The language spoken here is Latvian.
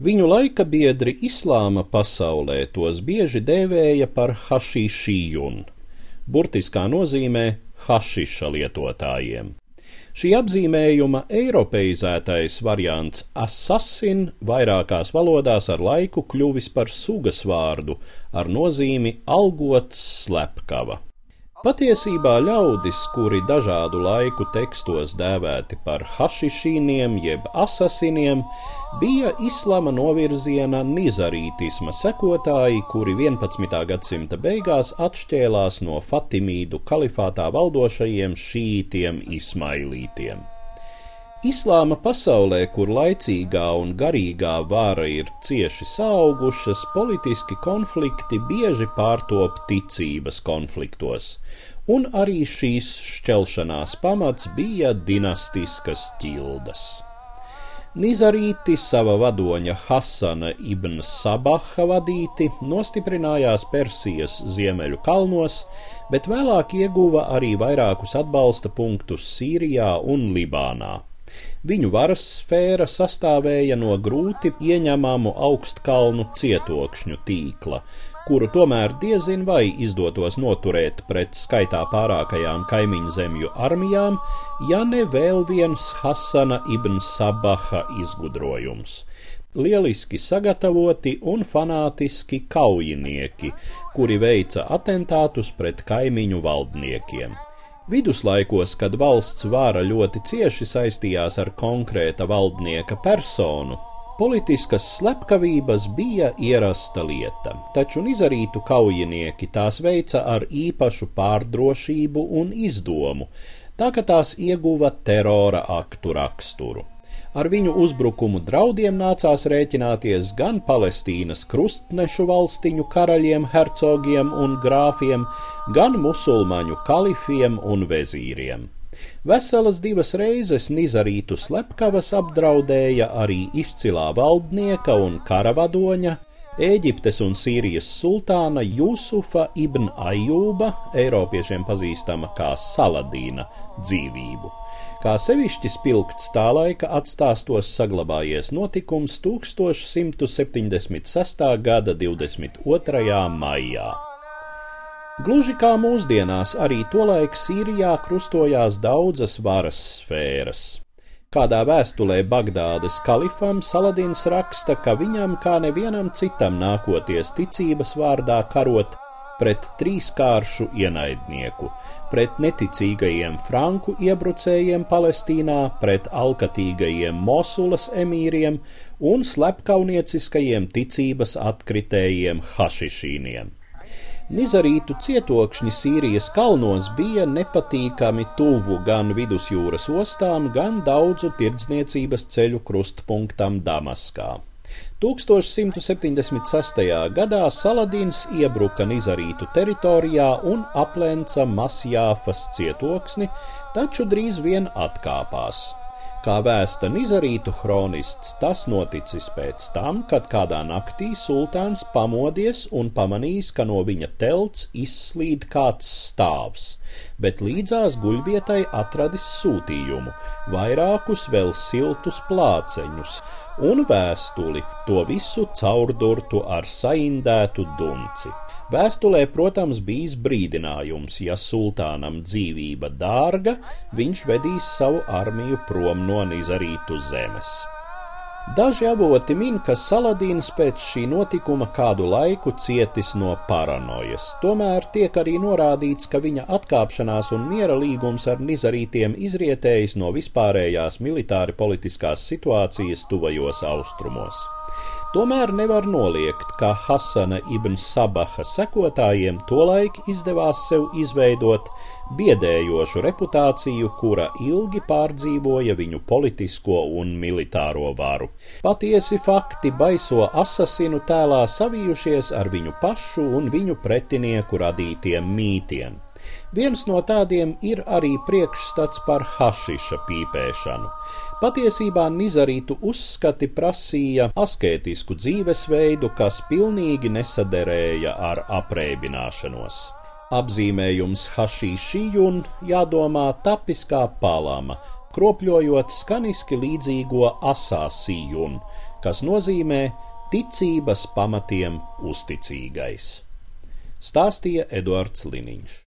Viņu laika biedri islāma pasaulē tos bieži dēvēja par hašišijun, burtiskā nozīmē hašiša lietotājiem. Šī apzīmējuma eiropeizētais variants assassin vairākās valodās ar laiku kļuvis par sugas vārdu ar nozīmi algots slepkava. Patiesībā ļaudis, kuri dažādu laiku tekstos dēvēti par hašišīniem jeb asasiniem, bija islama novirziena nizarītisma sekotāji, kuri 11. gadsimta beigās atšķēlās no Fatimīdu kalifātā valdošajiem šītiem ismailītiem. Islāma pasaulē, kur laicīgā un garīgā vara ir cieši saugušas, politiski konflikti bieži pārtop ticības konfliktos, un arī šīs šķelšanās pamats bija dinastiskas ķildas. Nizarīti sava vadoņa Hasana ibn Sabaha vadīti nostiprinājās Persijas ziemeļu kalnos, bet vēlāk ieguva arī vairākus atbalsta punktus Sīrijā un Libānā. Viņu varas sfēra sastāvēja no grūti ieņemamu augstkalnu cietokšņu tīkla, kuru tomēr diezin vai izdotos noturēt pret skaitā pārākajām kaimiņu zemju armijām, ja ne vēl viens Hasana ibn Sabaha izgudrojums lieliski sagatavoti un fanātiski kaujinieki, kuri veica atentātus pret kaimiņu valdniekiem. Viduslaikos, kad valsts vāra ļoti cieši saistījās ar konkrēta valdnieka personu, politiskas slepkavības bija ierasta lieta, taču izarītu kaujinieki tās veica ar īpašu pārdrošību un izdomu, tā ka tās ieguva terora aktu raksturu. Ar viņu uzbrukumu draudiem nācās rēķināties gan Palestīnas krustnešu valstiņu karaļiem, hercogiem un grāfiem, gan musulmaņu kalifiem un vezīriem. Veselas divas reizes Nizarītu slepkavas apdraudēja arī izcilā valdnieka un karavadoņa, Ēģiptes un Sīrijas sultāna Jusufa ibn Ajūba, eiropiešiem pazīstama kā Saladīna, dzīvību. Kā sevišķi spilgts tā laika atstāstos saglabājies notikums 1176. gada 22. maijā. Gluži kā mūsdienās, arī tolaik Sīrijā krustojās daudzas varas sfēras. Kādā vēstulē Bagdādes kalifam Saladins raksta, ka viņam kā nevienam citam nākoties ticības vārdā karot, pret trīskāršu ienaidnieku, pret neticīgajiem franku iebrucējiem Palestīnā, pret alkatīgajiem Mosulas emīriem un slepkaunieciskajiem ticības atkritējiem hašišīniem. Nizarītu cietokšņi Sīrijas kalnos bija nepatīkami tuvu gan vidusjūras ostām, gan daudzu tirdzniecības ceļu krustpunktam Damaskā. 1176. gadā Saladins iebruka Nizarītu teritorijā un aplenca Masjāfas cietoksni, taču drīz vien atkāpās. Kā vēsta Nizarītu hronists, tas noticis pēc tam, kad kādā naktī sultāns pamodies un pamanījis, ka no viņa telts izslīd kāds stāvs, bet līdzās guļvietai atradis sūtījumu, vairākus vēl siltus plāceņus, un vēstuli, to visu caurdurtu ar saindētu dunci. Vēstulē, protams, bijis brīdinājums, ja sultānam dzīvība dārga, viņš vedīs savu armiju prom no Nizarītu zemes. Daži avoti min, ka Saladīns pēc šī notikuma kādu laiku cietis no paranojas, tomēr tiek arī norādīts, ka viņa atkāpšanās un miera līgums ar nizarītiem izrietējis no vispārējās militāri politiskās situācijas tuvajos austrumos. Tomēr nevar noliegt, ka Hasana ibn Sabaha sekotājiem tolaik izdevās sev izveidot biedējošu reputāciju, kura ilgi pārdzīvoja viņu politisko un militāro varu. Patiesi fakti baiso asasinu tēlā savijušies ar viņu pašu un viņu pretinieku radītiem mītiem. Viens no tādiem ir arī priekšstats par hašiša pīpēšanu. Patiesībā Nizarītu uzskati prasīja askētisku dzīvesveidu, kas pilnīgi nesaderēja ar apreibināšanos. Apzīmējums hašīšijun jādomā tapis kā palama, kropļojot skaniski līdzīgo asāsījun, kas nozīmē ticības pamatiem uzticīgais. Stāstīja Eduards Liniņš.